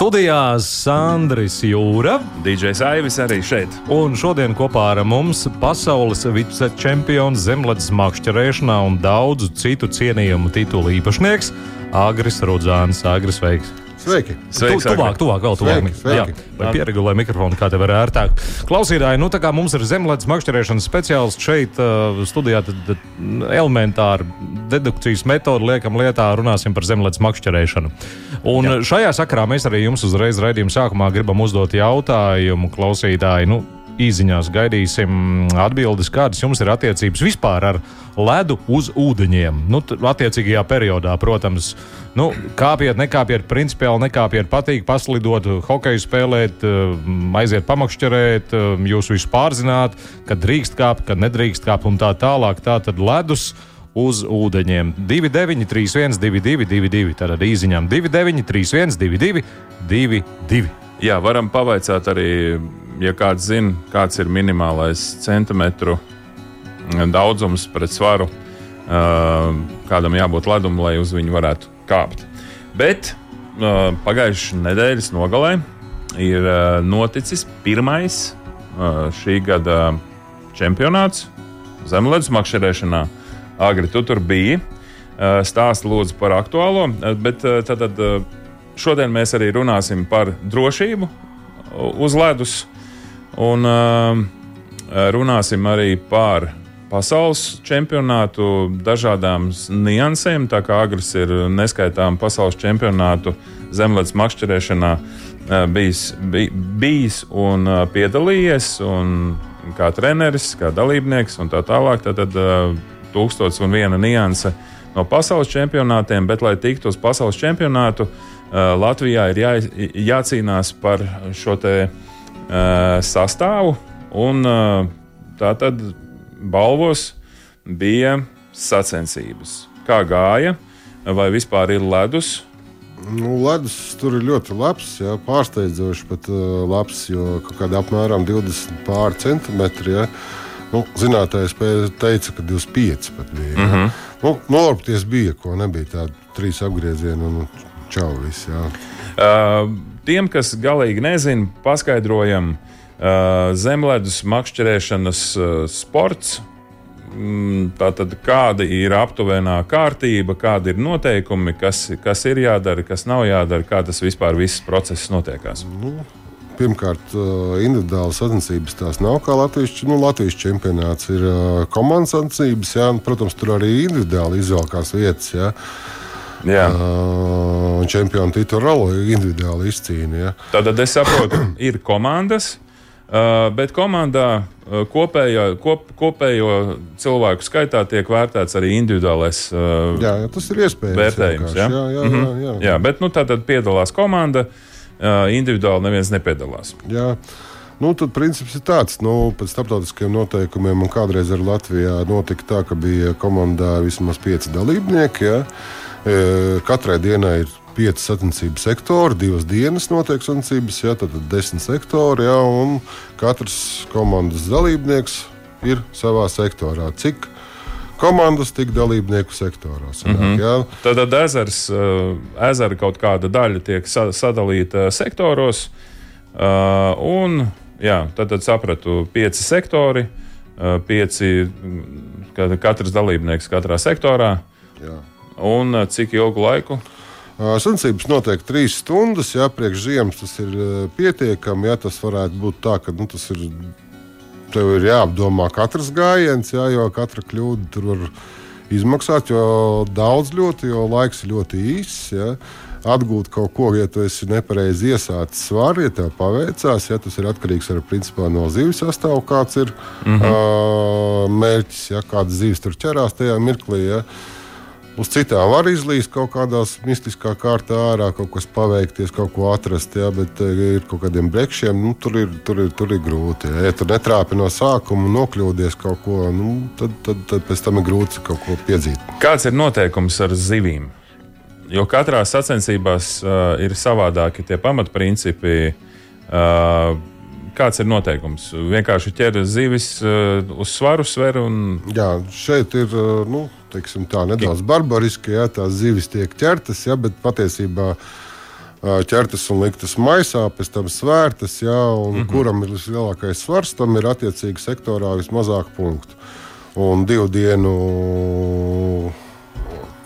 Studijā Sandrija Jūra. DJs Aivis arī šeit. Un šodien kopā ar mums pasaules vicečempions zemledus makšķerēšanā un daudzu citu cienījumu titulu īpašnieks Agris Rudzāns. Agris, sveiks! Sveiki! Sveiks, tu, tuvāk, tuvāk, vēl tuvāk. Sveiki, sveiki. Jā, vai pieregulē mikrofonu, kā tev ir ērtāk. Klausītāji, nu tā kā mums ir zemledus makšķerēšanas speciālists šeit uh, studijā, tad, tad elementāri dedukcijas metodi liekam lietā, runāsim par zemledus makšķerēšanu. Un Jā. šajā sakarā mēs arī jums uzreiz raidījuma sākumā gribam uzdot jautājumu klausītāji. Nu, īsiņās gaidīsim atbildes, kādas jums ir attiecības vispār ar ledu uz ūdeņiem. Nu, attiecīgajā periodā, protams, nu, kāpiet, nekāpiet, principiāli nekāpiet, patīk paslidot, hokeju spēlēt, aiziet pamakšķerēt, jūs visu pārzināt, kad drīkst kāpt, kad nedrīkst kāpt un tā tālāk. Tā tad ledus uz ūdeņiem. 29, 31, 22, 22. Tātad īsiņām 29, 31, 22, 22. Jā, varam pavaicāt arī, ja kāds zina, kāds ir minimālais centimetru daudzums pret svaru, kādam jābūt ledum, lai uz viņu varētu kāpt. Bet pagājušā nedēļas nogalē ir noticis pirmais šī gada čempionāts zemledus makšķerēšanā. Agri, tu tur biji. Stāsti lūdzu par aktuālo, bet tad. tad Šodien mēs arī runāsim par drošību uz ledus, un uh, runāsim arī par pasaules čempionātu, dažādām niansēm. Tā kā agresors ir neskaitām pasaules čempionātu zemledus makšķerēšanā uh, bijis, bij, bijis un uh, piedalījies, un kā treneris, kā dalībnieks un tā tālāk. Tad, tad uh, tūkstots un viena nianse no pasaules čempionātiem, bet, lai tiktu uz pasaules čempionātu, Latvijā ir jā, jācīnās par šo te, sastāvu. Un, uh, tā tad balvos bija sacensības. Kā gāja, vai vispār ir ledus? Nu, ledus tur ir ļoti labs, jā, pārsteidzoši pat uh, labs, jo kaut kāda apmēram 20 pār centimetri. Jā. Nu, Zinātājs teica, ka 25 pat bija. Mm -hmm. nu, Norpties bija, ko nebija tāda trīs apgrieziena un Čau, viss, uh, tiem, kas galīgi nezina, paskaidrojam, uh, zemledus makšķerēšanas uh, sports. Mm, tātad, kāda ir aptuvenā kārtība, kādi ir noteikumi, kas, kas ir jādara, kas nav jādara, kā tas vispār viss process notiekās? Nu, pirmkārt, uh, individuālas sacensības tās nav kā Latvijas, nu, Latvijas čempionāts. Ir uh, komandas sacensības, jā, un, protams, tur arī individuāli izvēlkās vietas. Jā. Uh, čempionu titulu individuāli izcīnīja. Ja. Tad es saprotu, ir komandas. Uh, bet komandā uh, kopējo, kop, kopējo cilvēku skaitā tiek vērtēts arī individuālais uh, jā, jā, tas ir iespējams. Vērtējums, jā? Jā, jā, mm -hmm. jā, jā. jā, bet nu, tā tad piedalās komanda, uh, individuāli neviens nepiedalās. Jā. Nu, tad princips ir tāds, nu, pēc starptautiskiem noteikumiem, un kādreiz arī Latvijā notika tā, ka bija komandā vismaz pieci dalībnieki. Ja? Katrai dienai ir pieci sacensību sektori, divas dienas notiek sacensības, ja, tad ir desmit sektori, ja, un katrs komandas dalībnieks ir savā sektorā. Cik komandas, tik dalībnieku sektorā. Sanāk, mm -hmm. Tad, tad ezers, ezera kaut kāda daļa tiek sadalīta sektoros, un jā, tad, tad sapratu pieci sektori, pieci katrs dalībnieks katrā sektorā. Jā. Un eh, cik ilgu laiku? Sacensības notiek trīs stundas. Jā, priekš ziemas tas ir pietiekami. Jā, tas varētu būt tā, ka nu, tas ir. Tev ir jāapdomā katrs gājiens, jā, jo katra kļūda tur var izmaksāt. Jo daudz ļoti, jo laiks ir ļoti īss. Jā. Atgūt kaut ko, ja tu esi nepareizi iesācis svaru, ja tev paveicās, ja tas ir atkarīgs arī principā, no zivs sastāvā, kāds ir mm -hmm. uh, mērķis, ja kāda zivs tur ķerās tajā mirklī. Ja. Uz citām var izlīst kaut kādās mistiskā kārtā ārā, kaut kas paveikties, kaut ko atrast, jā, bet uh, ir kaut kādiem brekšiem, nu, tur, ir, tur, ir, tur ir grūti. Jā. Ja tu netrāpi no sākuma un nokļūdies kaut ko, nu, tad, tad, tad pēc tam ir grūti kaut ko piedzīt. Kāds ir noteikums ar zivīm? Jo katrā sacensībās uh, ir savādāki tie pamatprincipi. Uh, kāds ir noteikums? Vienkārši ķer zivis uh, uz svaru, sver un. Jā, šeit ir uh, nu, teiksim, tā, nedaudz barbariski, ja tās zivis tiek ķertas, ja, bet patiesībā uh, ķertas un liktas maisā, pēc tam svērtas, ja, un mm -hmm. kuram ir vislielākais svars, tam ir attiecīgi sektorā vismazāk punktu. Un divu dienu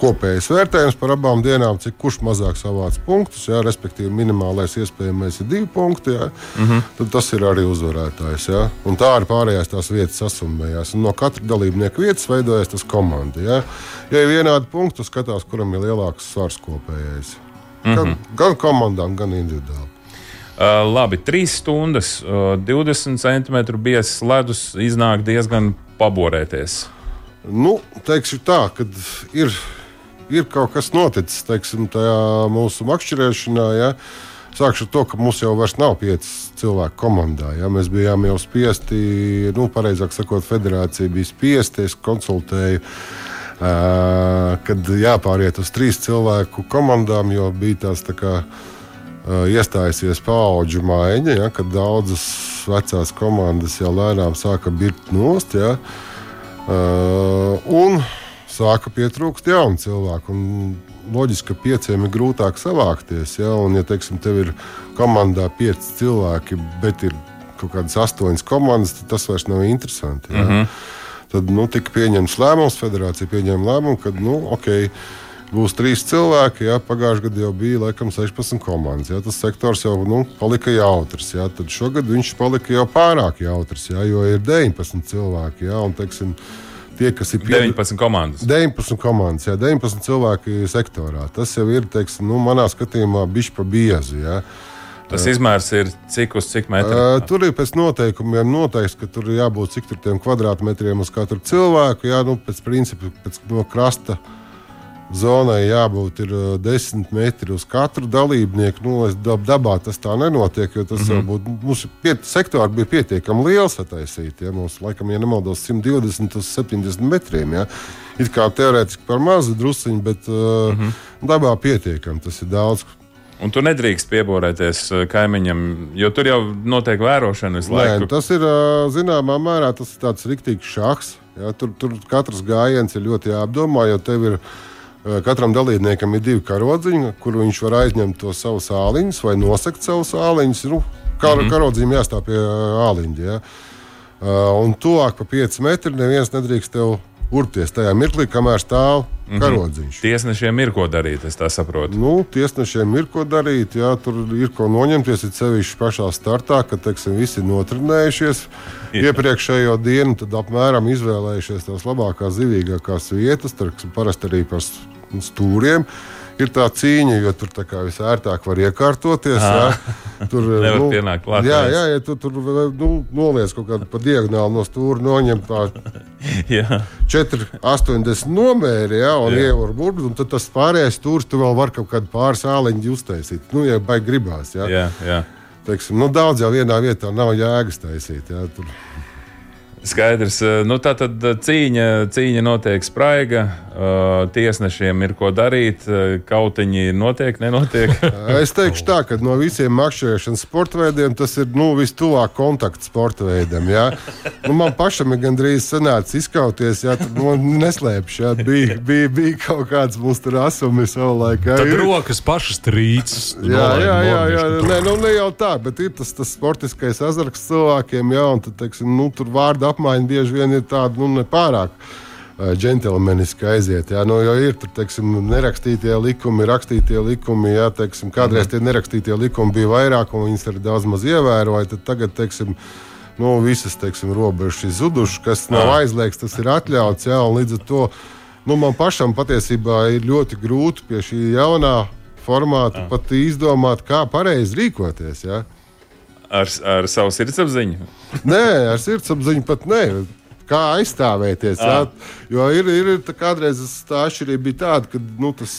kopējais vērtējums par abām dienām, cik kurš mazāk savāc punktus, jā, respektīvi minimālais iespējamais ir divi punkti, jā, mm -hmm. tad tas ir arī uzvarētājs. Jā, un tā arī pārējās tās vietas sasummējās. Un no katra dalībnieka vietas veidojas tas komanda. Jā. Ja ir vienādi punkti, skatās, kuram ir lielāks svars kopējais. Gan, mm -hmm. gan komandām, gan individuāli. Uh, labi, trīs stundas, uh, 20 centimetru biezs ledus iznāk diezgan paborēties. Nu, teikšu tā, ka ir ir kaut kas noticis teiksim, mūsu makšķerēšanā. Ja? Sākšu ar to, ka mums jau nav pieci cilvēki komandā. Ja? Mēs bijām jau spiesti, nu, pareizāk sakot, federācija bija spiesta, es konsultēju. Uh, kad jāpāriet uz trīs cilvēku komandām, jo bija tās tā kā, uh, iestājusies paudžu maiņa, ja, kad daudzas vecās komandas jau lēnām sāka birkt nost. Ja, uh, un, sāka pietrūkst jaunu cilvēku. Loģiski, ka pieciem ir grūtāk savākties. Ja, un, ja teiksim, tev ir komandā pieci cilvēki, bet ir kaut kādas astoņas komandas, tad tas vairs nav interesanti. Ja. Mm -hmm. Tad nu, tika pieņemts lēmums, federācija pieņēma lēmumu, ka nu, okay, būs trīs cilvēki. Jā, pagājušajā gadā jau bija laikam 16 komandas. Jā, tas sektors jau nu, palika jautrs. Jā, tad šogad viņš palika jau pārāk jautrs, jā, jo ir 19 cilvēki. Jā, un, teiksim, tie, kas ir pie... 19 komandas. 19 komandas, jā, 19 cilvēki sektorā. Tas jau ir, teiksim, nu, manā skatījumā, bišķi pa biezu. Jā. Tas izmērs ir cik uz cik metru? Uh, tur ir pēc noteikumiem noteikts, ka tur ir jābūt cik tur tiem kvadrātmetriem uz katru cilvēku. Jā, nu, pēc principa, pēc no krasta. Uh, zonai jābūt ir 10 uh, metri uz katru dalībnieku. Nu, dabā tas tā nenotiek, jo tas mm -hmm. būtu. Mūsu sektori bija pietiekami liels attaisīti. Ja? Mums, laikam, ja nemaldos, 120 uz 70 metriem. Ja? It kā teorētiski par mazu drusciņu, bet uh, mm -hmm. dabā pietiekami. Tas ir daudz. Un tu nedrīkst pieborēties uh, kaimiņam, jo tur jau notiek vērošana visu laiku. Nē, tas ir zināmā mērā tas ir tāds riktīgs šachs. Ja? Tur, tur katrs gājiens ir ļoti jāapdomā, jo tev ir ielikās Eh, katram dalībniekam ir divi karodziņi, kur viņš var aizņemt to savu sāliņus vai nosakt savu sāliņus. Nu, kā mm -hmm. karodziņam jāstāv pie eh, āliņa. Ja? Uh, un tuvāk pa 5 metriem neviens nedrīkst tev urpties tajā mirklī, kamēr stāv mm -hmm. karodziņš. Tiesnešiem ir ko darīt, es tā saprotu. Nu, tiesnešiem ir ko darīt, jā, tur ir ko noņemties. Ir sevišķi pašā startā, kad teiksim, visi ir notrenējušies jā. iepriekšējo dienu, tad apmēram izvēlējušies tās labākās, zivīgākās vietas. Tarksim, parasti arī par stūriem. Ir tā cīņa, jo tur visērtāk var iekārtoties. Jā. Tur nu, pienākt klāt. Jā, jā, ja tu tur nu, noliec kaut kādu pa diagonāli no stūra, noņem tā 4, 80 nomēri, jā, un ievar burbuļu, un tad tas pārējais stūrs tu vēl var kaut kādu pāris āliņu uztaisīt. Nu, ja baigi gribās. Jā. Jā, jā. Teiksim, nu, daudz jau vienā vietā nav jēgas taisīt. Jā, tur. Skaidrs. Eh, nu, tā tad eh, cīņa, cīņa notiek spraiga. Uh, tiesnešiem ir ko darīt. Kautiņi notiek, nenotiek. es teikšu tā, ka no visiem makšķerēšanas sporta veidiem tas ir nu, vistuvāk kontakts sporta veidam. Ja? Nu, man pašam ir gandrīz sanācis izkauties, ja tur nu, neslēpšu. Ja? Bija, bija, bija kaut kāds mums tur asumi savulaik. Ja? Tad rokas pašas trīcas. Jā, jā, jā, jā. Nē, nu, ne jau tā, bet ir tas, tas sportiskais azarts cilvēkiem, ja? un tad, teiksim, nu, tur vārdu apmaiņa bieži vien ir tāda nu, nepārāk džentlmeniski aiziet. Jā, nu, jo ir tur teiksim, nerakstītie likumi, rakstītie likumi. Jā, teiksim, kādreiz tie nerakstītie likumi bija vairāk, un viņas arī daudz maz ievēroja. Tad tagad, teiksim, nu, visas teiksim, robežas ir zudušas, kas nav aizliegts, tas ir atļauts. Jā, līdz ar to nu, man pašam patiesībā ir ļoti grūti pie šī jaunā formāta jā. pat izdomāt, kā pareizi rīkoties. Jā. Ar, ar savu sirdsapziņu? nē, ar sirdsapziņu pat nē. kā aizstāvēties. Jā. Jo ir, ir kādreiz tā atšķirība bija tāda, ka nu, tas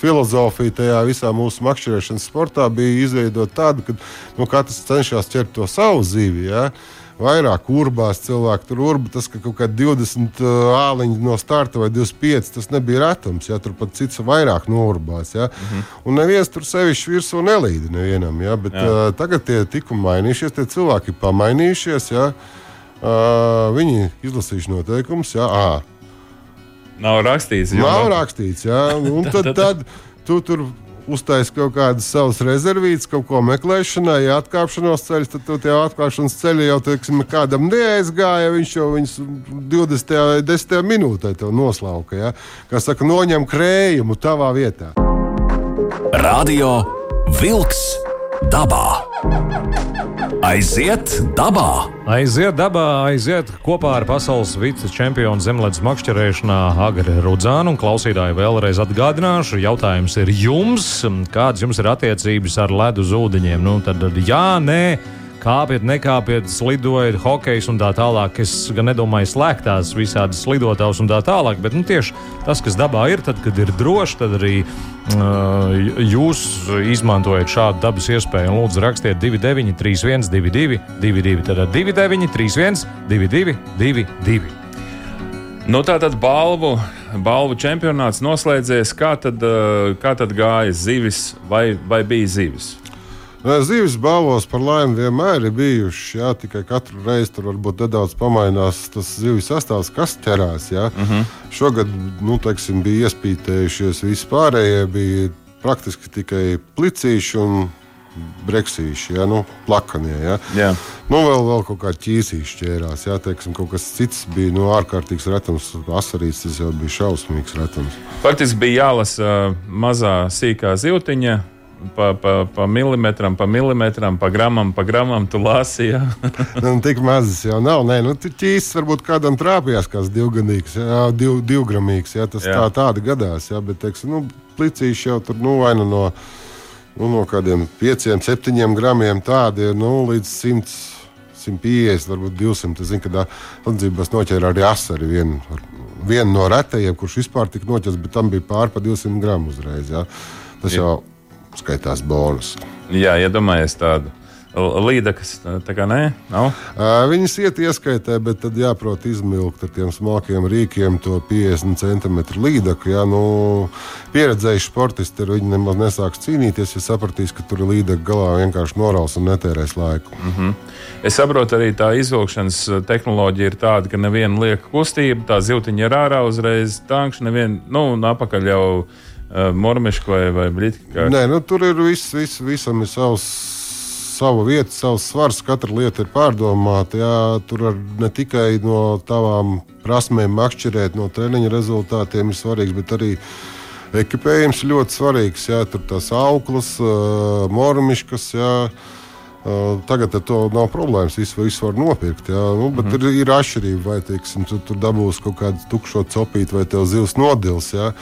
filozofija tajā visā mūsu makšķerēšanas sportā bija izveidota tāda, ka nu, katrs cenšas ķert to savu zīvi. Ja? Vairāk urbās cilvēki tur urba, tas ka kaut kādi 20 uh, āliņi no starta vai 25, tas nebija retums. Ja? Tur pat cits vairāk nourbās. Ja? Mm -hmm. Un neviens tur sevišķi virsū nelīd nevienam. Ja? Bet, uh, tagad tie tikumi mainījušies, tie cilvēki ir pamainījušies. Ja? Uh, viņi izlasījuši noteikumus. Ja? À, Nav rakstīts. Nav rakstīts, jā. Un tad, tad tu tur uztaisīt kaut kādas savas rezervītas, kaut ko meklēšanai, ja atkāpšanās ceļš, tad tu jau atkāpšanās ceļu jau teiksim, kādam neaizgāja. Viņš jau viņus 20. vai 10. minūtē noslauka. Ja? Kā saka, noņem krējumu tavā vietā. Radio Vilks dabā. Aiziet dabā! Aiziet dabā, aiziet kopā ar pasaules vicečempionu zemlētas makšķerēšanā Agri Rudzānu. Klausītāji vēlreiz atgādināšu, jautājums ir jums, kādas jums ir attiecības ar ledus ūdeņiem? Nu, tad jā, nē kāpiet, nekāpiet, slidojiet, hokejs un tā tālāk. Es gan nedomāju slēgtās visādas slidotājus un tā tālāk, bet nu, tieši tas, kas dabā ir, tad, kad ir droši, tad arī uh, jūs izmantojat šādu dabas iespēju. Un lūdzu, rakstiet 29, 31, 22, 22, tad 29, 31, 22, 22. Nu, tā tad balvu, balvu čempionāts noslēdzies. Kā tad, kā tad gāja zivis vai, vai bija zivis? Zīves balvos par laimi vienmēr ir bijušas. Jā, tikai katru reizi tur varbūt nedaudz pamainās tas zivju sastāvs, kas ķerās. Jā. Uh -huh. Šogad nu, teiksim, bija iespītējušies vispārējie, bija praktiski tikai plicīši un breksīši, ja, nu, plakanie. Ja. Jā. Nu, vēl, vēl kaut kā ķīsīši ķērās. Ja, teiksim, kaut kas cits bija nu, ārkārtīgs retums. Asarīts tas jau bija šausmīgs retums. Faktiski bija jālasa mazā sīkā zivtiņa pa, pa, pa milimetram, pa milimetram, pa gramam, pa gramam tu lasi. Ja? nu, tik mazas jau nav. Nē, nu, ķīsis varbūt kādam trāpījās, kāds divgadīgs, jā, div, divgramīgs. Jā, tas jā. tā tādi gadās, jā, bet teiksim, nu, plicīši jau tur nu, vai nu no, nu, no kādiem pieciem, septiņiem gramiem tādi nu, līdz simts. 150, varbūt 200. Es zinu, ka Latvijas noķēra arī asari. Vienu, vienu no retajiem, kurš vispār tika noķerts, bet tam bija pār pa 200 gramu uzreiz. Ja. Tas Jā. jau skaitās bonus. Jā, iedomājieties tādu. Līdekas, tā kā nē, nav. Viņas iet ieskaitē, bet tad jāprot izmilkt ar tiem smalkiem rīkiem to 50 cm līdeku. Jā, nu, pieredzējuši sportisti ar viņu nemaz nesāks cīnīties, ja sapratīs, ka tur ir līdeka galā vienkārši norāls un netērēs laiku. Mm -hmm. Es saprotu, arī tā izvilkšanas tehnoloģija ir tāda, ka neviena lieka kustība, tā zivtiņa ir ārā uzreiz, tānkšķi neviena, nu, apakaļ jau mormiška vai, vai brīdī. Nē, nu, tur ir viss, viss visam ir savs. Savu vietu, savs svars, katra lieta ir pārdomāta. Jā, tur ne tikai no tavām prasmēm makšķerēt, no treniņa rezultātiem ir svarīgs, bet arī ekipējums ļoti svarīgs. Jā, tur tās auklas, mormiškas. Jā, tagad ar to nav problēmas. Visu, visu var nopirkt. Jā, nu, bet mm ir, ir atšķirība, vai teiksim, tu, tu dabūsi kaut kādu tukšo copīti, vai tev zivs nodils. Jā.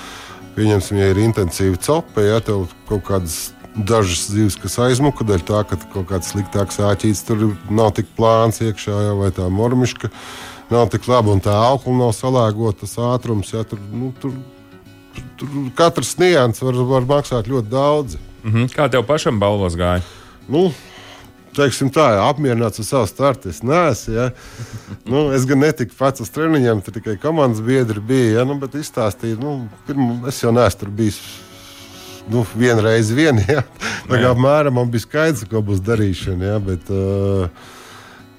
Pieņemsim, ja ir intensīva copa, ja tev kaut kādas dažas zivis, kas aizmuka dēļ tā, ka kaut kāds sliktāks āķītis tur nav tik plāns iekšā, ja, vai tā mormiška nav tik laba un tā aukla nav salēgota, tas ātrums. Ja, tur, nu, tur, tur katrs nianses var, var maksāt ļoti daudz. Mm -hmm. Kā tev pašam balvos gāja? Nu, teiksim, tā, apmierināts ar savu startu. Es neesmu. Ja. Nu, es gan netiku pats uz treniņiem, tur tikai komandas biedri bija. Ja, nu, bet izstāstīju, nu, pirmu, es jau neesmu tur bijis. Nu, vienreiz vien, ja. tā kā apmēram man bija skaidrs, ko būs darīšana. Ja, bet, uh,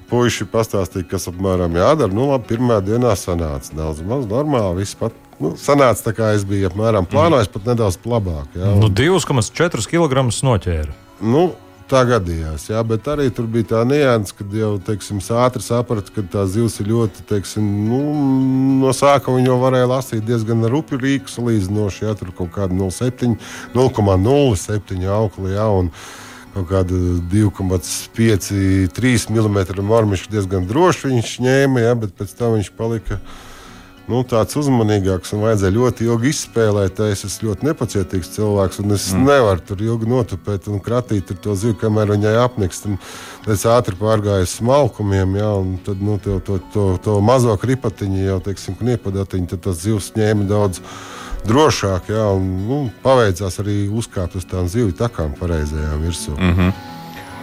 Puisši pastāstīja, kas apmēram jādara. Nu, labi, pirmā dienā sanāca daudz maz normāli. Viss pat nu, sanāca tā, kā es biju apmēram plānojis, mm. pat nedaudz labāk. Ja, un... nu, 2,4 kg noķēra. Nu, Tā gadījās, jā, bet arī tur bija tā nianses, kad jau teiksim, ātri sapratu, ka tā zivs ir ļoti, teiksim, nu, no sākuma jau varēja lasīt diezgan rupju rīku salīdzinoši, ja tur kaut kāda 0,7, 0,07 aukli, jā, un kaut kāda 2,5, 3 mm mormišķi diezgan droši viņš ņēma, jā, bet pēc tam viņš palika nu, tāds uzmanīgāks un vajadzēja ļoti ilgi izspēlēt. Es esmu ļoti nepacietīgs cilvēks, un es mm. nevaru tur ilgi notupēt un kratīt to zivu, kamēr viņai apnikst. Es ātri pārgāju smalkumiem, ja, un tad nu, to, to, to, to mazo kripatiņu, jau teiksim, kniepadatiņu, tad tas zivs ņēma daudz drošāk, ja, un nu, paveicās arī uzkāpt uz tām zivju takām pareizajām virsū. Mm -hmm.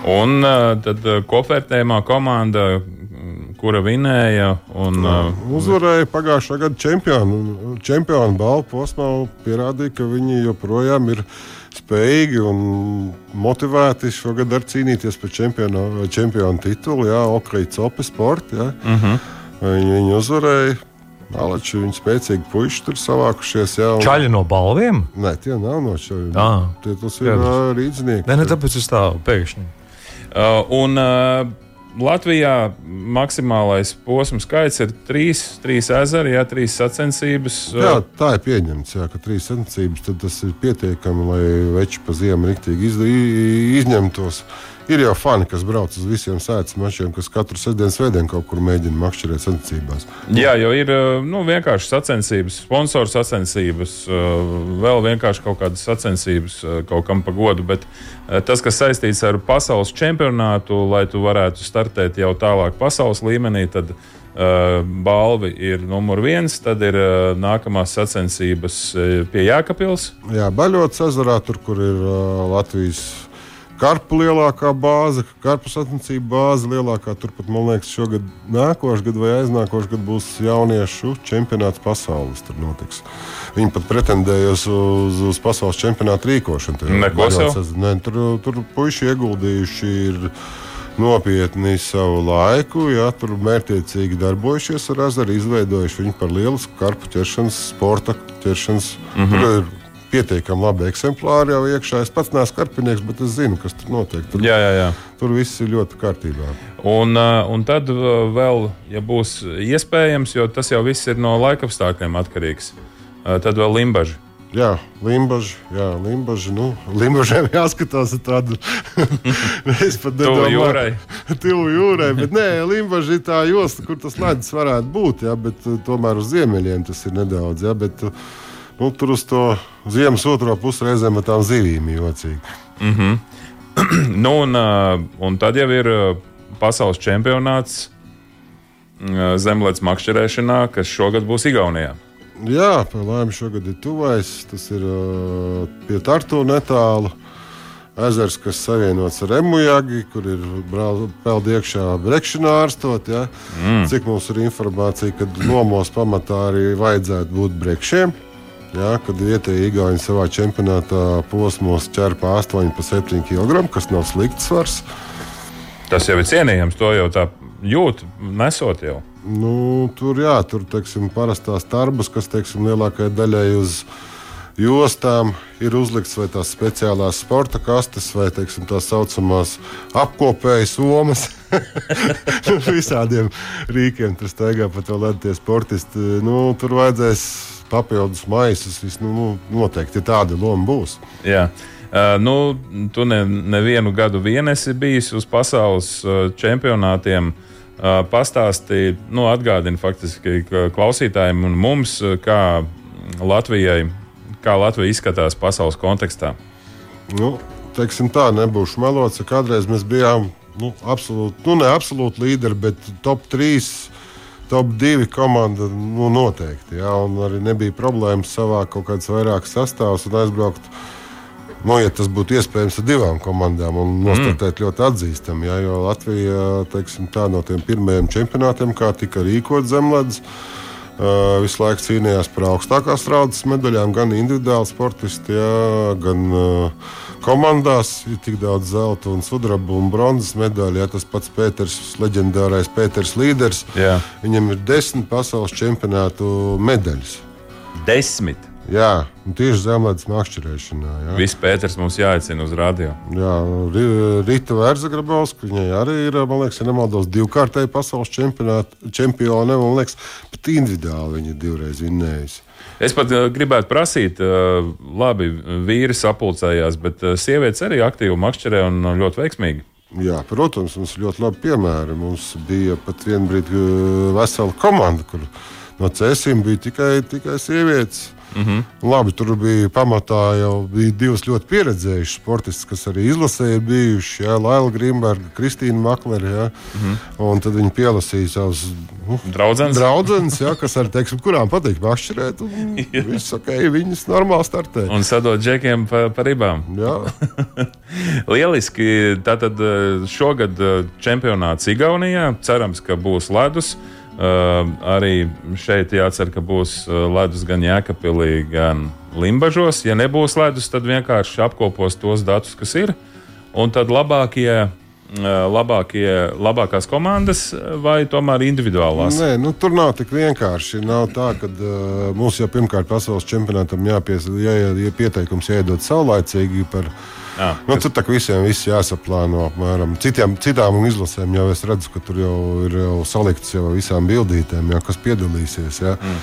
Un tad kopvērtējumā komanda kura vinēja. Un, uh, Uzvarēja pagājušā gada čempionu. Čempionu balvu posmā pierādīja, ka viņi joprojām ir spējīgi un motivēti šogad ar cīnīties par čempionu, čempionu titulu. Jā, Okrīts Ope sporta. Jā. Uh mhm. -huh. viņi, viņi uzvarēja. Alači, viņi spēcīgi puiši tur savākušies. Jā, un... Čaļi no balviem? Nē, tie nav no čaļiem. Ah, tie tas ir rīznieki. Nē, ne tāpēc es tā pēkšņi. Uh, un, uh, Latvijā maksimālais posms skaits ir trīs, trīs ezeri, jā, trīs sacensības. Jā, tā ir pieņemts, jā, ka trīs sacensības tas ir pietiekami, lai veči pa ziemu riktīgi izņemtos. Ir jau fani, kas brauc uz visiem sēdes mačiem, kas katru sestdienas veidienu kaut kur mēģina makšķerēt sacensībās. Jā, jo ir nu, vienkārši sacensības, sponsoru sacensības, vēl vienkārši kaut kādas sacensības kaut kam pa godu. Bet tas, kas saistīts ar pasaules čempionātu, lai tu varētu startēt jau tālāk pasaules līmenī, tad balvi ir numur viens, tad ir nākamās sacensības pie Jēkabils. Jā, Baļotas ezerā, tur, kur ir Latvijas Karpu lielākā bāze, karpu sacensību bāze lielākā. Turpat, man liekas, šogad, nākošais gads vai aiznākošais gads būs jauniešu čempionāts pasaules. Tur notiks. Viņi pat pretendēja uz, uz, pasaules čempionātu rīkošanu. Ne, tur, tur puiši ieguldījuši ir nopietni savu laiku, ja tur mērķiecīgi darbojušies ar azaru, izveidojuši viņu par lielu karpu ķeršanas, sporta ķeršanas. Mm -hmm pietiekami labi eksemplāri jau iekšā. Es pats neesmu karpinieks, bet es zinu, kas tur notiek. Tur, jā, jā, jā. tur viss ir ļoti kārtībā. Un, uh, un tad uh, vēl, ja būs iespējams, jo tas jau viss ir no laikapstākļiem atkarīgs, uh, tad vēl limbaži. Jā, limbaži. Jā, limbaži nu, limbažiem jāskatās tādu. es pat nedomāju, ka jūrai. Tuvu jūrai. Bet nē, limbaži ir tā josta, kur tas ledus varētu būt. Jā, bet tomēr uz ziemeļiem tas ir nedaudz. Jā, bet, uh, nu, tur uz to ziemas otro pusi reizēm ar tām zivīm jocīgi. Mm -hmm. nu, un, un tad jau ir pasaules čempionāts zemlētas makšķerēšanā, kas šogad būs Igaunijā. Jā, par laimi šogad ir tuvais. Tas ir pie Tartu netālu. Ezers, kas savienots ar Emujagi, kur ir peldi iekšā brekšana ārstot. Ja? Mm. Cik mums ir informācija, ka nomos pamatā arī vajadzētu būt brekšiem. Ja, kad vietējais Igauni savā čempionātā posmos ķerpa 8,7 kg, kas nav slikts svars. Tas jau ir cienījams, to jau tā jūt, nesot jau. Nu, tur jā, tur teiksim, parastās tarbas, kas teiksim, lielākajai daļai uz jostām ir uzlikts vai tās speciālās sporta kastes, vai teiksim, tā saucamās apkopējas somas. Visādiem rīkiem tur staigā pa to ledus sportisti. Nu, tur vajadzēs papildus maisus. Nu, nu, noteikti tāda loma būs. Jā. Uh, nu, tu ne, nevienu gadu vien esi bijis uz pasaules uh, čempionātiem. Uh, pastāstīja, nu, atgādina faktiski klausītājiem un mums, kā Latvijai, kā Latvija izskatās pasaules kontekstā. Nu, teiksim tā, nebūšu melots, ka kādreiz mēs bijām nu, absolūti, nu, ne absolūti līderi, bet top 3 top divi komanda nu, noteikti. Jā, arī nebija problēmas savākt kaut kādas vairākas sastāvus un aizbraukt. Nu, ja tas būtu iespējams ar divām komandām, un nostartēt mm. ļoti atzīstami, jā, jo Latvija teiksim, tā, no tiem pirmajiem čempionātiem, kā tika rīkot zemledus, uh, visu laiku cīnījās par augstākās raudas medaļām, gan individuāli sportisti, jā, gan uh, komandās ir tik daudz zelta, un sudraba un bronzas medaļu. Ja, tas pats Pēters, leģendārais Pēters līderis, Jā. viņam ir desmit pasaules čempionātu medaļas. Desmit. Jā, tieši zemlētas makšķerēšanā. Viss Pēters mums jāaicina uz radio. Jā, Rīta Vērzagrabovska, viņai arī ir, man liekas, ja nemaldos, divkārtēji pasaules čempione, man liekas, pat individuāli viņa divreiz vinnējusi. Es pat uh, gribētu prasīt, uh, labi, vīri sapulcējās, bet uh, sievietes arī aktīvi makšķerē un ļoti veiksmīgi. Jā, protams, mums ir ļoti labi piemēri. Mums bija pat viena brīdi vesela komanda, kur no cēsīm bija tikai, tikai sievietes. Mm -hmm. Labi, tur bija pamatā jau bija divas ļoti pieredzējušas sportistas, kas arī izlasē ir bijušas. Jā, Laila Grimberga, Kristīna Maklere. Jā, mm -hmm. Un tad viņi pielasīja savus nu, draudzenes jā, kas arī, teiksim, kurām patīk mašķirēt. Viss ok, viņas normāli startē. Un sadot džekiem pa, pa ribām. Lieliski. Tātad eh, šogad eh, čempionāts Igaunijā. Cerams, ka būs ledus. Uh, arī šeit jācer, ka būs ledus gan Jēkabīlī, gan Limbažos. Ja nebūs ledus, tad vienkārši apkopos tos datus, kas ir. Un tad labākie, labākie, labākās komandas vai tomēr individuālās? Nē, nu, tur nav tik vienkārši. Nav tā, ka uh, mums jau pirmkārt pasaules čempionātam jāpies, jā, ja pieteikums jāiedod saulaicīgi par viņu Jā, nu. Tur tā visiem viss jāsaplāno. Apmēram. Citiem, citām izlasēm jau es redzu, ka tur jau ir jau salikts jau visām bildītēm, jau, kas piedalīsies. Ja. Mm.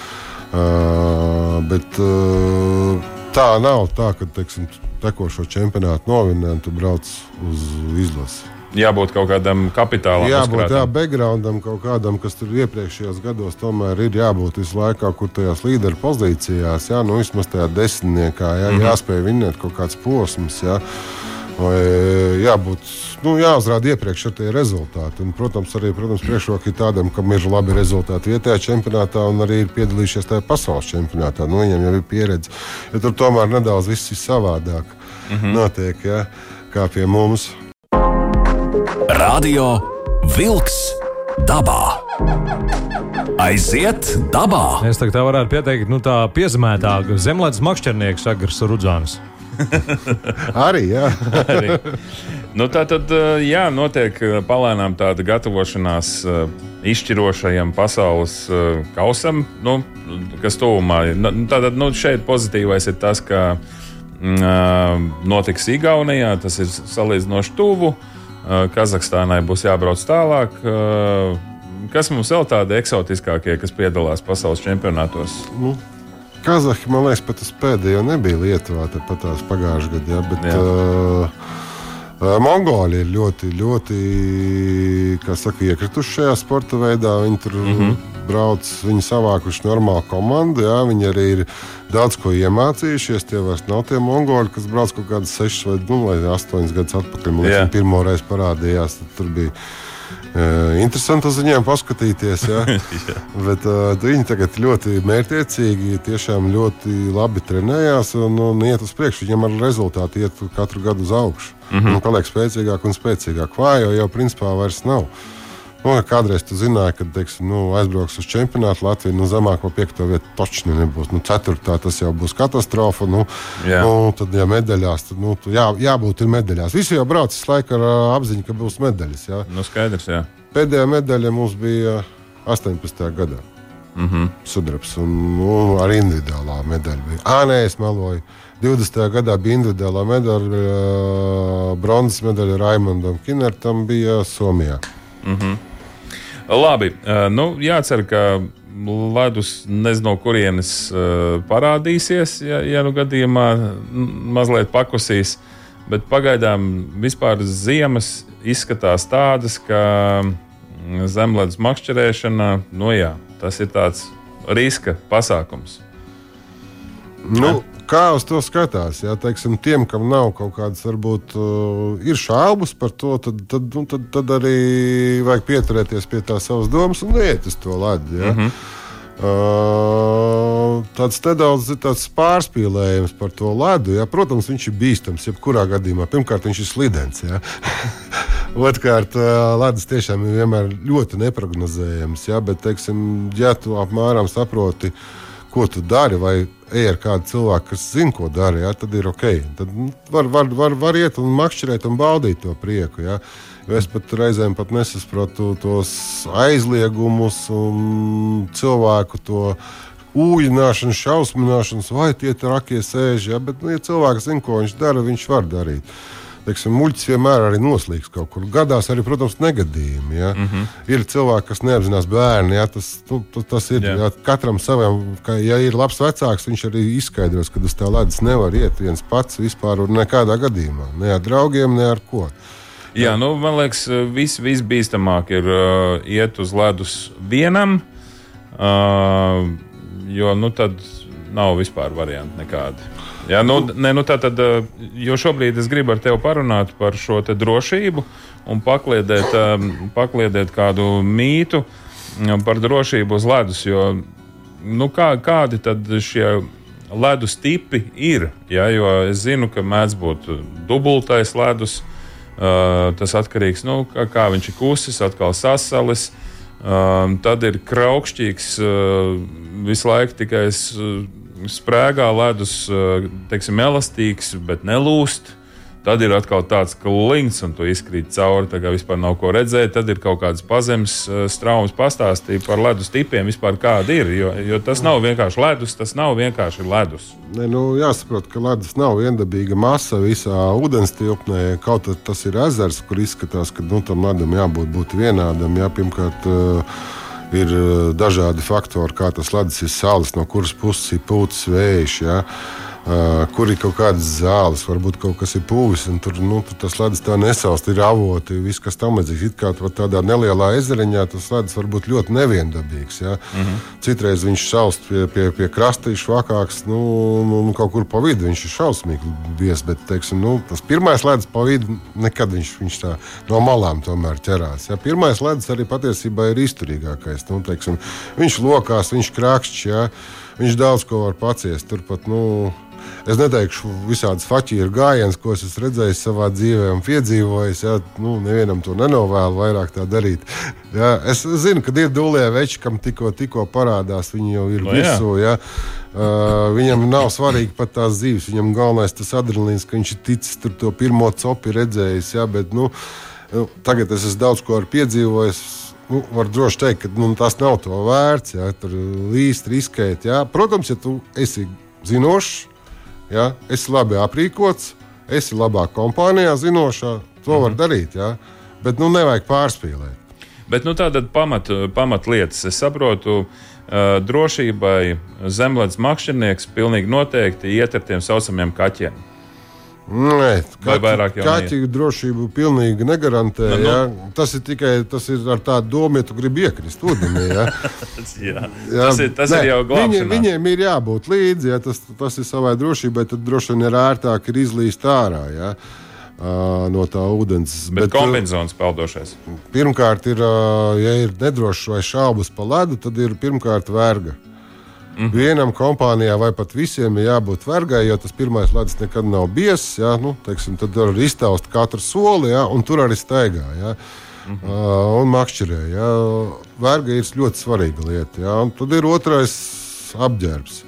Uh, bet uh, tā nav tā, ka teiksim, tekošo čempionātu novinē un tu brauc uz izlasi jābūt kaut kādam kapitālam. Jābūt jā, backgroundam, kaut kādam, kas tur iepriekšējos gados tomēr ir jābūt visu laiku, kur tajās līderu pozīcijās, jā, nu vismaz tajā desmitniekā, jā, mm -hmm. jāspēj vinēt kaut kāds posms. Jā. Vai jābūt, nu, jāuzrāda iepriekš ar tie rezultāti. Un, protams, arī protams, priekšroka ir tādam, kam ir labi rezultāti vietējā čempionātā un arī ir piedalījušies tajā pasaules čempionātā. Nu, viņiem jau ir pieredze. Ja tur tomēr nedaudz viss ir savādāk. Mm -hmm. Notiek, ja, kā pie mums. Radio Wolks dabā. Aiziet dabā! Es tā varētu pieteikt, nu tā piezemētāk zemlētas makšķernieks Agars Rudzāns. Arī, jā. Arī. Nu, tā tad, jā, notiek palēnām tāda gatavošanās izšķirošajam pasaules kausam, nu, kas tuvumā. Nu, tātad, nu, šeit pozitīvais ir tas, ka mm, notiks Igaunijā, tas ir salīdzinoši tuvu. Uh, Kazahstānai būs jābrauc tālāk. Kas mums vēl tādi eksotiskākie, kas piedalās pasaules čempionātos? Nu, Kazahi, man liekas, pat tas pēdējo nebija Lietuvā, pat tās pagājušajā gadā. Ja, bet, Jā. uh, Mongoli ir ļoti, ļoti saka, iekrituši šajā sporta veidā. Viņi tur mm -hmm. brauc, viņi savākuši normālu komandu. Jā, viņi arī ir daudz ko iemācījušies. Tie vairs nav tie mongoli, kas brauc kaut kādas sešas vai, nu, vai astoņas gadus atpakaļ. Man liekas, pirmo reizi parādījās. Tur bija Uh, interesanti uz viņiem paskatīties. Ja? Bet, uh, viņi tagad ļoti mērķiecīgi, tiešām ļoti labi trenējās un, un iet uz priekšu. Viņiem ar rezultātu iet katru gadu uz augšu. Mm -hmm. Un paliek spēcīgāk un spēcīgāk. Vājo jau principā vairs nav. Nu, kādreiz tu zināji, ka teiksim, nu, aizbrauks uz čempionātu Latviju, nu, zemāko piekto vietu točni nebūs. Nu, ceturtā tas jau būs katastrofa. Nu, jā. nu, tad, ja medaļās, tad nu, jā, jābūt medaļās. Visi jau brauc visu laiku ar apziņu, ka būs medaļas. Jā. Nu, skaidrs, jā. Pēdējā medaļa mums bija 18. gadā. Mm -hmm. Sudrabs un nu, arī individuālā medaļa bija. Ā, nē, es meloju. 20. gadā bija individuālā medaļa, bronzas medaļa Raimondam Kinertam bija Somijā. Mm -hmm. Labi, nu, jācer, ka ledus nezinu, no kurienes parādīsies, ja, ja nu gadījumā mazliet pakusīs. Bet pagaidām vispār ziemas izskatās tādas, ka zemledus makšķerēšana, nu jā, tas ir tāds riska pasākums. Nu, kā uz to skatās. Ja, teiksim, tiem, kam nav kaut kādas, varbūt uh, ir šaubas par to, tad, tad, nu, tad, tad arī vajag pieturēties pie tā savas domas un iet uz to ledu. Ja. Mm -hmm. Uh, tāds nedaudz tāds pārspīlējums par to ledu. Ja. Protams, viņš ir bīstams jebkurā gadījumā. Pirmkārt, viņš ir slidens. Otrkārt, uh, ledus tiešām ir vienmēr ļoti neparedzējams. Ja, bet, teiksim, ja tu apmēram saproti, ko tu dari, vai ej ar kādu cilvēku, kas zina, ko dara, ja, tad ir ok. Tad nu, var, var, var, var iet un makšķerēt un baudīt to prieku. Ja. Es pat reizēm pat nesaprotu tos aizliegumus un cilvēku to ūģināšanu, šausmināšanu, vai tie trakie sēž. Ja, bet, nu, ja cilvēks zina, ko viņš dara, viņš var darīt teiksim, muļķis vienmēr arī noslīgs kaut kur. Gadās arī, protams, negadījumi. Ja? Mm -hmm. Ir cilvēki, kas neapzinās bērnu. Ja? Tas, tu, tu, tas ir yeah. ja? katram savam, ka, ja ir labs vecāks, viņš arī izskaidros, ka uz tā ledus nevar iet viens pats vispār un nekādā gadījumā. Ne ar draugiem, ne ar ko. Jā, nu, man liekas, viss vis bīstamāk ir uh, iet uz ledus vienam. Uh, jo nu, tad nav vispār variantu nekādi. Jā, nu, ne, nu tā tad, jo šobrīd es gribu ar tevi parunāt par šo drošību un pakliedēt, pakliedēt kādu mītu um, par drošību uz ledus. Jo, nu, kā, kādi tad šie ledus tipi ir? Ja, jo es zinu, ka mēdz būt dubultais ledus. Uh, tas atkarīgs no nu, kā, kā viņš ir kusis, atkal sasalis. Uh, Um, tad ir kraukšķīgs, uh, visu laiku tikai sprēgā ledus, uh, teiksim, elastīgs, bet nelūst. Tad ir atkal tāds klings, un tu izkrīt cauri. Tā kā vispār nav ko redzēt. Tad ir kaut kādas pazemes eh, straumes pastāstīt par ledus tipiem, vispār kāda ir. Jo, jo tas nav vienkārši ledus, tas nav vienkārši ledus. Ne, nu, jāsaprot, ka ledus nav viendabīga masa visā ūdens tilpnē. Kaut arī tas ir ezers, kur izskatās, ka nu, tam ledum jābūt vienādam. Jā, pirmkārt, uh, ir eh, dažādi faktori, kā tas ledus ir salis, no kuras puses ir pūcis vējš. Ja? Uh, kur ir kaut kādas zāles, varbūt kaut kas ir pūvis, un tur, nu, tur tas ledus tā nesaust, ir avoti, viss, kas tam līdzīgs. It kā tādā nelielā ezeriņā tas ledus var būt ļoti neviendabīgs. Ja? Mm -hmm. Citreiz viņš saust pie, pie, pie krasta, ir švakāks, nu, nu, nu, kaut kur pa vidu viņš ir šausmīgi biezs, bet, teiksim, nu, tas pirmais ledus pa vidu nekad viņš, viņš tā no malām tomēr ķerās. Ja? Pirmais ledus arī patiesībā ir izturīgākais. Nu, teiksim, viņš lokās, viņš krākšķis, ja? viņš daudz ko var paciest. Turpat, nu, Es neteikšu visādas faķīru gājienas, ko es esmu redzējis savā dzīvē un piedzīvojis. Jā, nu, nevienam to nenovēlu vairāk tā darīt. Jā, es zinu, ka ir dūlē veči, kam tikko, tikko parādās, viņi jau ir no, virsū. Jā. Uh, viņam nav svarīgi pat tās dzīves. Viņam galvenais tas adrenalīns, ka viņš ir ticis tur to pirmo copi redzējis. Jā, bet, nu, nu, tagad es esmu daudz ko piedzīvojis nu, var droši teikt, ka nu, tas nav to vērts. Ja, tur līst, riskēt. Ja. Protams, ja tu esi zinošs, Ja? Esi labi aprīkots, esi labā kompānijā, zinošā, to mhm. var darīt. Ja? Bet nu, nevajag pārspīlēt. Bet nu, tāda pamat, pamatlietas, es saprotu, drošībai zemlētas makšķernieks pilnīgi noteikti iet ar tiem saucamiem kaķiem. Nē, kaķi, kaķi drošību pilnīgi negarantē. Nu, nu. Ja? Tas ir tikai tas ir ar tādu domu, ja tu gribi iekrist ūdenī. Ja? jā, jā. Tas, ir, tas Nē, ir jau glābšanā. Viņi, viņiem ir jābūt līdzi, ja tas, tas ir savai drošībai, tad droši vien ir ērtāk ir izlīst ārā. Ja? No tā ūdens. Bet, Bet kombinācijas peldošais. Pirmkārt, ir, ja ir nedrošs vai šaubas pa ledu, tad ir pirmkārt verga. Mm. Vienam kompānijā vai pat visiem ir jābūt vergai, jo tas pirmais ledus nekad nav biezs. Ja? Nu, teiksim, tad var iztaust katru soli ja? un tur arī staigā. Ja? Mm -hmm. uh, un makšķerē. Ja? Verga ir ļoti svarīga lieta. Ja? Un tad ir otrais apģērbs.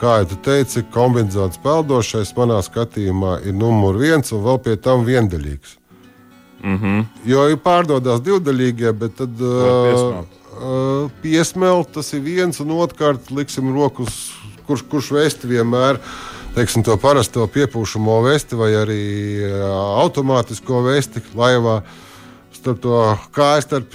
Kā jau teici, kombinācijas peldošais manā skatījumā ir numurs viens un vēl pie tam viendaļīgs. Mm -hmm. Jo ir pārdodas divdaļīgie, bet tad. Uh, uh, piesmelt, tas ir viens, un otrkārt liksim rokas, kurš, kurš vēsti vienmēr. Teiksim, to parasto piepūšamo vesti vai arī uh, automātisko vesti laivā starp to kāju starp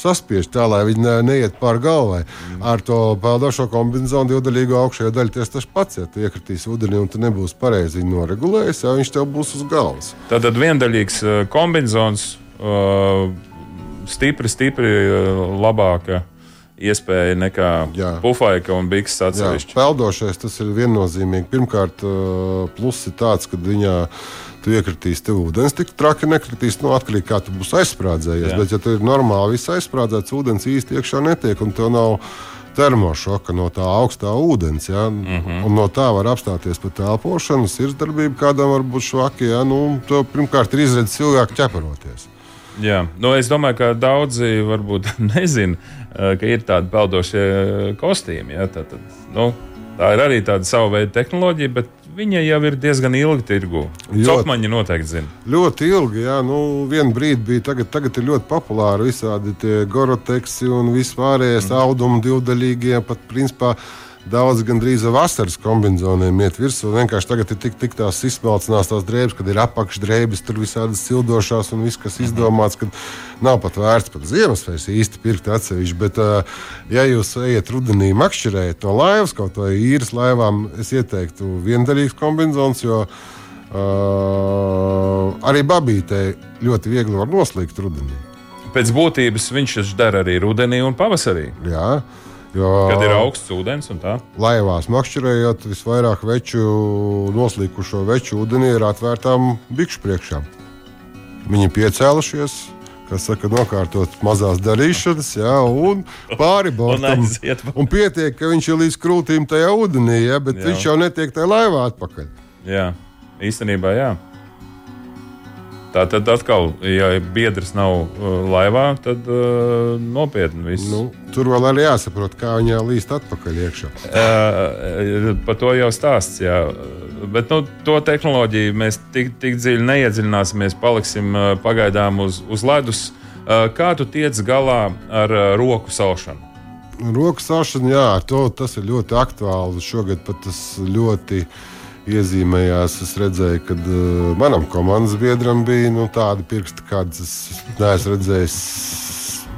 saspiež tā, lai viņi ne, neiet pāri galvai. Mm. Ar to peldošo kombināciju divdaļīgo augšējo daļu tieši tas pats. Ja tu iekritīsi ūdenī un tu nebūsi pareizi noregulējis, ja viņš tev būs uz galvas. Tad viendabīgs kombinācijas. Uh, stipri, stipri eh, labāka iespēja nekā pufaika un bikses atsevišķi. Peldošais tas ir viennozīmīgi. Pirmkārt, eh, pluss ir tāds, ka viņā tu iekritīs, tev ūdens tik traki nekritīs. Nu, atkarīgi kā tu būsi aizsprādzējies. Jā. Bet, ja tu ir normāli aizsprādzēts, ūdens īsti iekšā netiek un tev nav termošoka no tā augstā ūdens. Ja? Mm -hmm. Un no tā var apstāties pat elpošana, sirdsdarbība, kādam var būt švaki. Ja? Nu, pirmkārt, ir izredzes ilgāk ķeparoties. Jā, nu, es domāju, ka daudzi varbūt nezina, eh, ka ir tādi peldošie eh, kostīmi. Ja? Tad, tad, nu, tā ir arī tāda sava veida tehnoloģija, bet viņa jau ir diezgan ilgi tirgu. Cokmaņi noteikti zina. Ļoti ilgi, jā. Nu, Vienu brīdi bija, tagad, tagad ir ļoti populāri visādi tie goroteksi un vispārējais mm. audumi divdaļīgie. Pat principā Daudz gandrīz vasaras kombinācijām iet virsū. Vienkārši tagad ir tik, tik tās izsmelcinās tās drēbes, kad ir apakšdrēbes, tur visādas sildošās un viss, kas izdomāts, ka nav pat vērts pat Ziemassvētku īsti pirkt atsevišķi. Bet, ja jūs ejat rudenī makšķerēt no laivas, kaut vai īres laivām, es ieteiktu viendaļīgas kombinācijas, uh, arī babītei ļoti viegli var noslīgt rudenī. Pēc būtības viņš to dara arī rudenī un pavasarī. Jā. Jo Kad ir augsts ūdens un tā. laivās makšķerējot, visvairāk veču, noslīkušo veču ūdenī ir atvērtām bikšu priekšā. Viņi piecēlušies, kas saka, nokārtot mazās darīšanas, jā, un pāri bortam. aiziet. Un pietiek, ka viņš ir līdz krūtīm tajā ūdenī, ja, bet Jā. jā. viņš jau netiek tajā laivā atpakaļ. Jā, īstenībā jā. Tā tad atkal, ja biedrs nav uh, laivā, tad uh, nopietni viss. Nu, tur vēl arī jāsaprot, kā viņa līst atpakaļ iekšā. Uh, par to jau stāsts. Jā. Bet nu, to tehnoloģiju mēs tik, tik dziļi neiedziļināsimies. Paliksim uh, pagaidām uz, uz ledus. Uh, kā tu tiec galā ar uh, roku saušanu? Roku saušana, jā, to, tas ir ļoti aktuāli. Šogad pat tas ļoti iezīmējās. Es redzēju, ka uh, manam komandas biedram bija nu, tādi pirksti, kādas es neesmu redzējis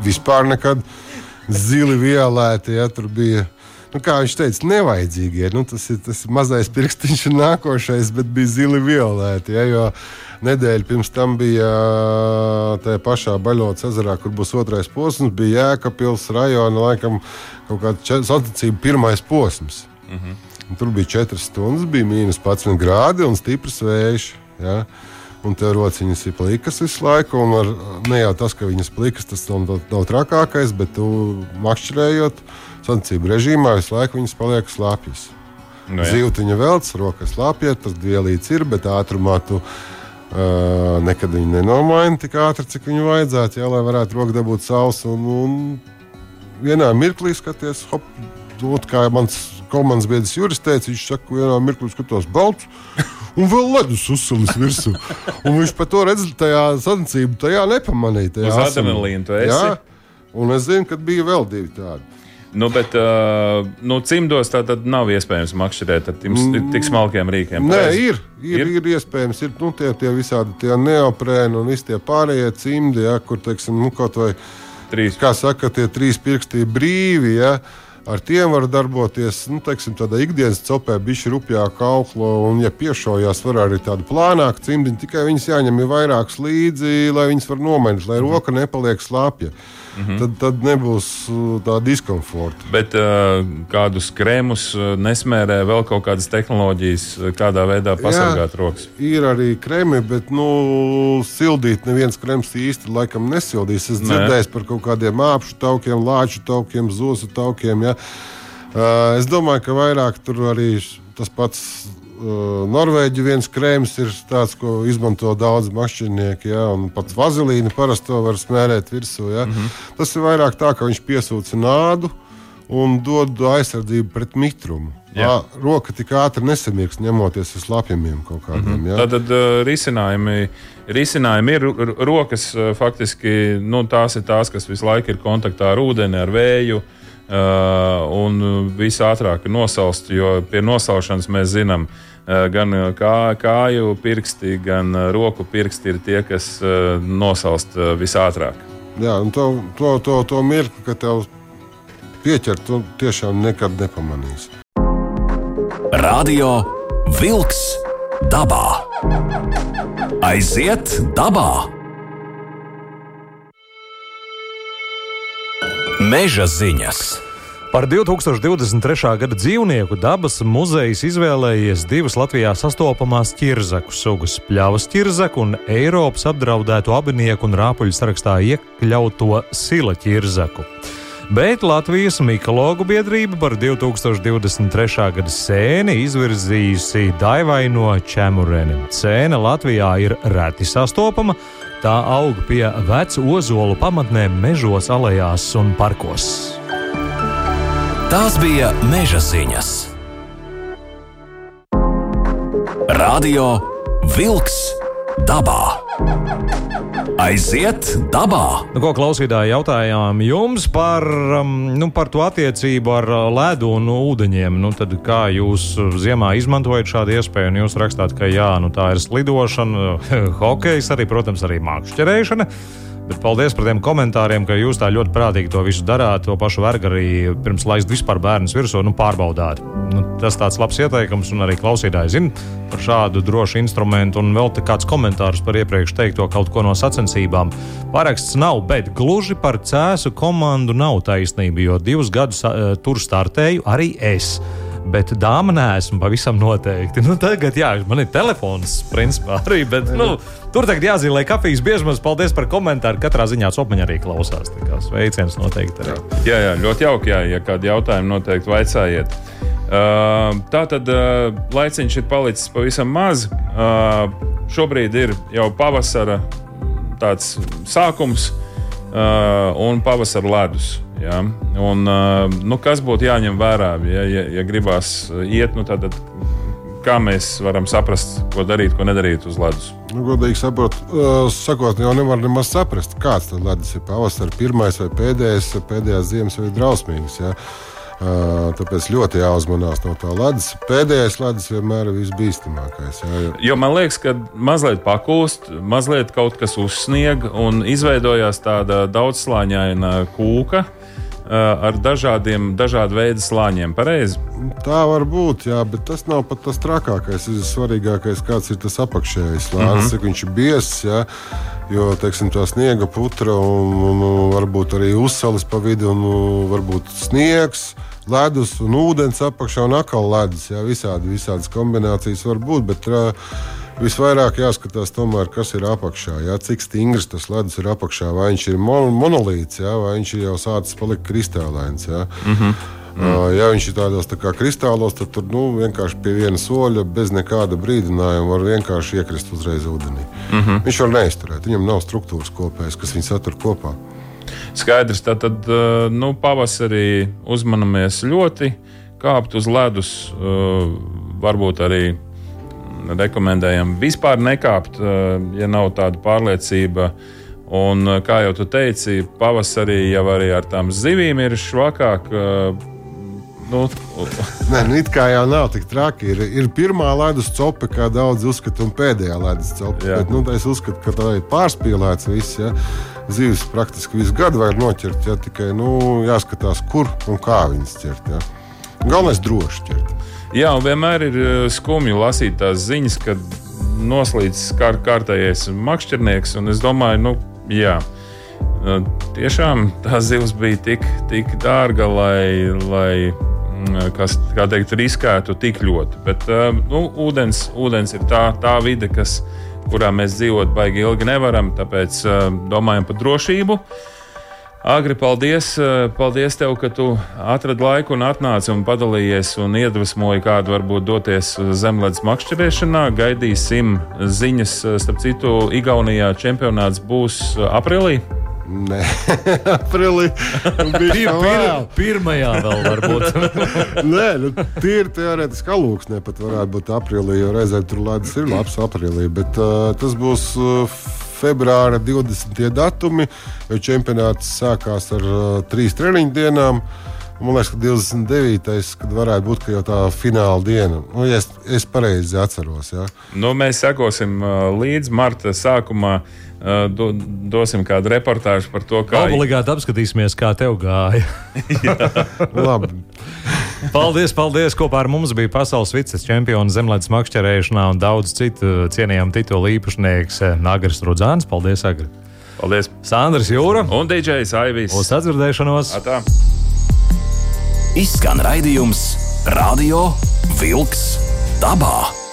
vispār nekad. Zili vielēti, ja tur bija. Nu, kā viņš teica, nevajadzīgie. Nu, tas, ir, tas mazais pirkstiņš un nākošais, bet bija zili vielēti. Ja, jo nedēļa pirms tam bija tajā pašā Baļotas ezerā, kur būs otrais posms, bija Jēkabils rajona, laikam, kaut kāda sacensība pirmais posms. Un tur bija 4 stundas, bija mīnus 11 grādi un stiprs vējš. Ja? Un tev rociņas ir plikas visu laiku. Ar, ne jau tas, ka viņas plikas, tas nav, nav trakākais, bet tu makšķerējot sacensību režīmā, visu laiku viņas paliek slāpjas. Nu, No, jā. Zīltiņa veltes, rokas slāpjas, tas vielīts ir, bet ātrumā tu uh, nekad viņu nenomaini tik ātri, cik viņu vajadzētu, jā, lai varētu roku dabūt saules. Un, un vienā mirklī skaties, hop, dot, kā mans komandas biedrs Juris teica, viņš saka, vienā mirklī skatos balts. Un vēl ledus uzsācis virsū. Un viņš par to redz, tajā sacensībā, tajā nepamanīja. Tajā Uz adrenalīna tu esi? Jā, un es zinu, ka bija vēl divi tādi. Nu, bet uh, nu, cimdos tā tad nav iespējams makšķerēt ar tim, tik smalkiem rīkiem. Nē, ir, ir, ir. ir iespējams, ir nu, tie, tie visādi tie neoprēni un visi tie pārējie cimdi, ja, kur teiksim, nu, kaut vai, Trīs. kā saka, tie trīs pirksti ir brīvi. Ja, Ar tiem var darboties nu, teiksim, tādā ikdienas cepē, bišķi rupjā kauklo, un, ja piešaujās, var arī tādu plānāku cimdiņu, tikai viņas jāņem ir vairākas līdzi, lai viņas var nomainīt, lai roka nepaliek slāpja. Mm -hmm. tad, tad nebūs uh, tā diskomforta. Bet uh, kādus krēmus uh, nesmērē vēl kaut kādas tehnoloģijas, uh, kādā veidā pasargāt rokas. Ir arī krēmi, bet nu, sildīt neviens krēms īsti laikam nesildīs. Es dzirdēju par kaut kādiem mākšu taukiem, lāču taukiem, zosu taukiem. Ja. Uh, es domāju, ka vairāk tur arī tas pats. Norvēģi viens krēms ir tāds, ko izmanto daudz mašīnieki, ja, un pats vazelīnu parasti to var smērēt virsū. Ja. Mm -hmm. Tas ir vairāk tā, ka viņš piesūca nādu un dod aizsardzību pret mitrumu. Jā. Lā- Roka tik ātri nesamirks, ņemoties uz lapiem kaut kādiem. Mm -hmm. Tad uh, risinājumi, risinājumi ir rokas, faktiski nu, tās ir tās, kas visu laiku ir kontaktā ar ūdeni, ar vēju. Uh, un visātrāk ir nosalst, jo pie nosaušanas mēs zinām, uh, gan uh, kā, kāju pirksti, gan uh, roku pirksti ir tie, kas nosalst visātrāk. Jā, un to, to, to, to mirkli, ka tev pieķert, to tiešām nekad nepamanīs. Radio Wolks dabā. Aiziet dabā! Meža ziņas! Par 2023. gada dzīvnieku dabas muzejs izvēlējies divas Latvijā sastopamās ķirzaku sugas - pļavas ķirzaku un Eiropas apdraudēto abinieku un rāpuļu sarakstā iekļauto sila ķirzaku. Bet Latvijas mikologu biedrība par 2023. gada sēni izvirzījusi daivaino čemureni. Sēne Latvijā ir reti sastopama, tā aug pie vecu ozolu pamatnēm mežos, alejās un parkos. Tās bija meža ziņas. Radio Wolks dabā. Aiziet dabā! Nu, ko klausītāji jautājām jums par, um, nu, par to attiecību ar uh, ledu un ūdeņiem? Nu, tad kā jūs ziemā izmantojat šādu iespēju? Un jūs rakstāt, ka jā, nu, tā ir slidošana, hokejs, arī, protams, arī mākslinieča. Bet paldies par tiem komentāriem, ka jūs tā ļoti prātīgi to visu darāt. To pašu vergu arī pirms laist vispār bērnus virsū, nu, pārbaudāt. Nu, tas tāds labs ieteikums, un arī klausītāji zina par šādu drošu instrumentu. Un vēl kāds komentārs par iepriekš teikto kaut ko no sacensībām. Paraksts nav, bet gluži par cēsu komandu nav taisnība, jo divus gadus uh, tur startēju arī es bet dāma nesmu pavisam noteikti. Nu, tagad, jā, man ir telefons, principā arī, bet nu, tur tagad jāzīmē kafijas biežums. Paldies par komentāru. Katrā ziņā Sopaņa arī klausās. Sveiciens noteikti. Arī. Jā, jā, ļoti jauki, jā, ja kādi jautājumi noteikti vaicājiet. Uh, tā tad uh, laiciņš ir palicis pavisam maz. Uh, šobrīd ir jau pavasara tāds sākums uh, un pavasara ledus. Ja? Un, nu, kas būtu jāņem vērā, ja, ja, ja gribās iet, nu, tad, kā mēs varam saprast, ko darīt, ko nedarīt uz ledus? Nu, godīgi saprot, uh, sakot, jau nevar nemaz saprast, kāds tas ledus ir pavasara pirmais vai pēdējais, pēdējās ziemas vai drausmīgs. Ja? Tāpēc ļoti jāuzmanās no tā ledus. Pēdējais ledus vienmēr ir visbīstamākais. Jā, jo... jo man liekas, ka mazliet pakūst, mazliet kaut kas uzsnieg un izveidojās tāda daudzslāņaina kūka. Uh, ar dažādiem, dažādu veidu slāņiem. Pareizi? Tā var būt, jā, bet tas nav pat tas trakākais. Svarīgākais, kāds ir tas apakšējais slānis, mm -hmm. cik viņš ir biezs. Jā, jo teiksim, tā sniega putra un, un, un varbūt arī uzsalis pa vidu un varbūt sniegs. Ledus un ūdens apakšā un atkal ledus. Jā, visādi, visādas kombinācijas var būt. Bet, uh, Visvairāk jāskatās, tomēr, kas ir apakšā. Jā, cik stingrs tas ledus ir apakšā. Vai viņš ir mon monolīts, jā, vai viņš ir jau sācis palikt kristālains. Jā. Mm -hmm. Uh, ja viņš ir tādos tā kā kristālos, tad tur nu, vienkārši pie viena soļa, bez nekāda brīdinājuma, var vienkārši iekrist uzreiz ūdenī. Mm -hmm. Viņš var neizturēt, viņam nav struktūras kopējas, kas viņu satur kopā. Skaidrs, tad, tad nu, pavasarī uzmanamies ļoti kāpt uz ledus, varbūt arī rekomendējam vispār nekāpt, eh, ja nav tāda pārliecība. Un, eh, kā jau tu teici, pavasarī jau arī ar tām zivīm ir švakāk. Eh, nu, Nē, nu, it kā jau nav tik traki. Ir, ir pirmā ledus copa, kā daudz uzskata, un pēdējā ledus copa. Jā. Bet, nu, es uzskatu, ka tā ir pārspīlēts viss. Ja? Zivis praktiski visu gadu var noķert, ja? tikai nu, jāskatās, kur un kā viņas ķert. Ja? Galvenais droši ķert. Jā, un vienmēr ir eh, skumji lasīt tās ziņas, kad noslīdis kār, kārtējais makšķernieks. Es domāju, nu, jā, nu, tiešām tā zivs bija tik, tik dārga, lai, lai mm, kas, teikt, riskētu tik ļoti. Bet eh, nu, ūdens, ūdens ir tā, tā vide, kas, kurā mēs dzīvot baigi ilgi nevaram, tāpēc eh, domājam par drošību. Agri, paldies, eh, paldies tev, ka tu atradi laiku un atnāci un padalījies un iedvesmoji kādu varbūt doties zemlētas makšķerēšanā. Gaidīsim ziņas, eh, starp citu, Igaunijā čempionāts būs eh, aprīlī. Nē, aprīlī. Bija pir, pirmajā vēl varbūt. Nē, nu, tīri teorētiski alūksnē pat varētu būt aprīlī, jo reizē tur ledus ir labs aprīlī, bet uh, tas būs. Uh, februāra 20. datumi, čempionāts sākās ar uh, trīs treniņu dienām. Man liekas, ka 29. kad varētu būt jau tā fināla diena. Nu, ja es, es pareizi atceros. Ja. Nu, mēs sekosim uh, līdz marta sākumā. Do, dosim kādu reportāžu par to, kā. Obligāti apskatīsimies, kā tev gāja. Labi. Paldies, paldies! Kopā ar mums bija pasaules vices čempions zemlētas makšķerēšanā un daudz citu cienījamu titulu īpašnieks Nagars Rudzāns. Paldies, Agri! Paldies! Sandrs Jūra un DJs Aivis! Uz atdzirdēšanos! Atā. Izskan raidījums Radio Vilks dabā!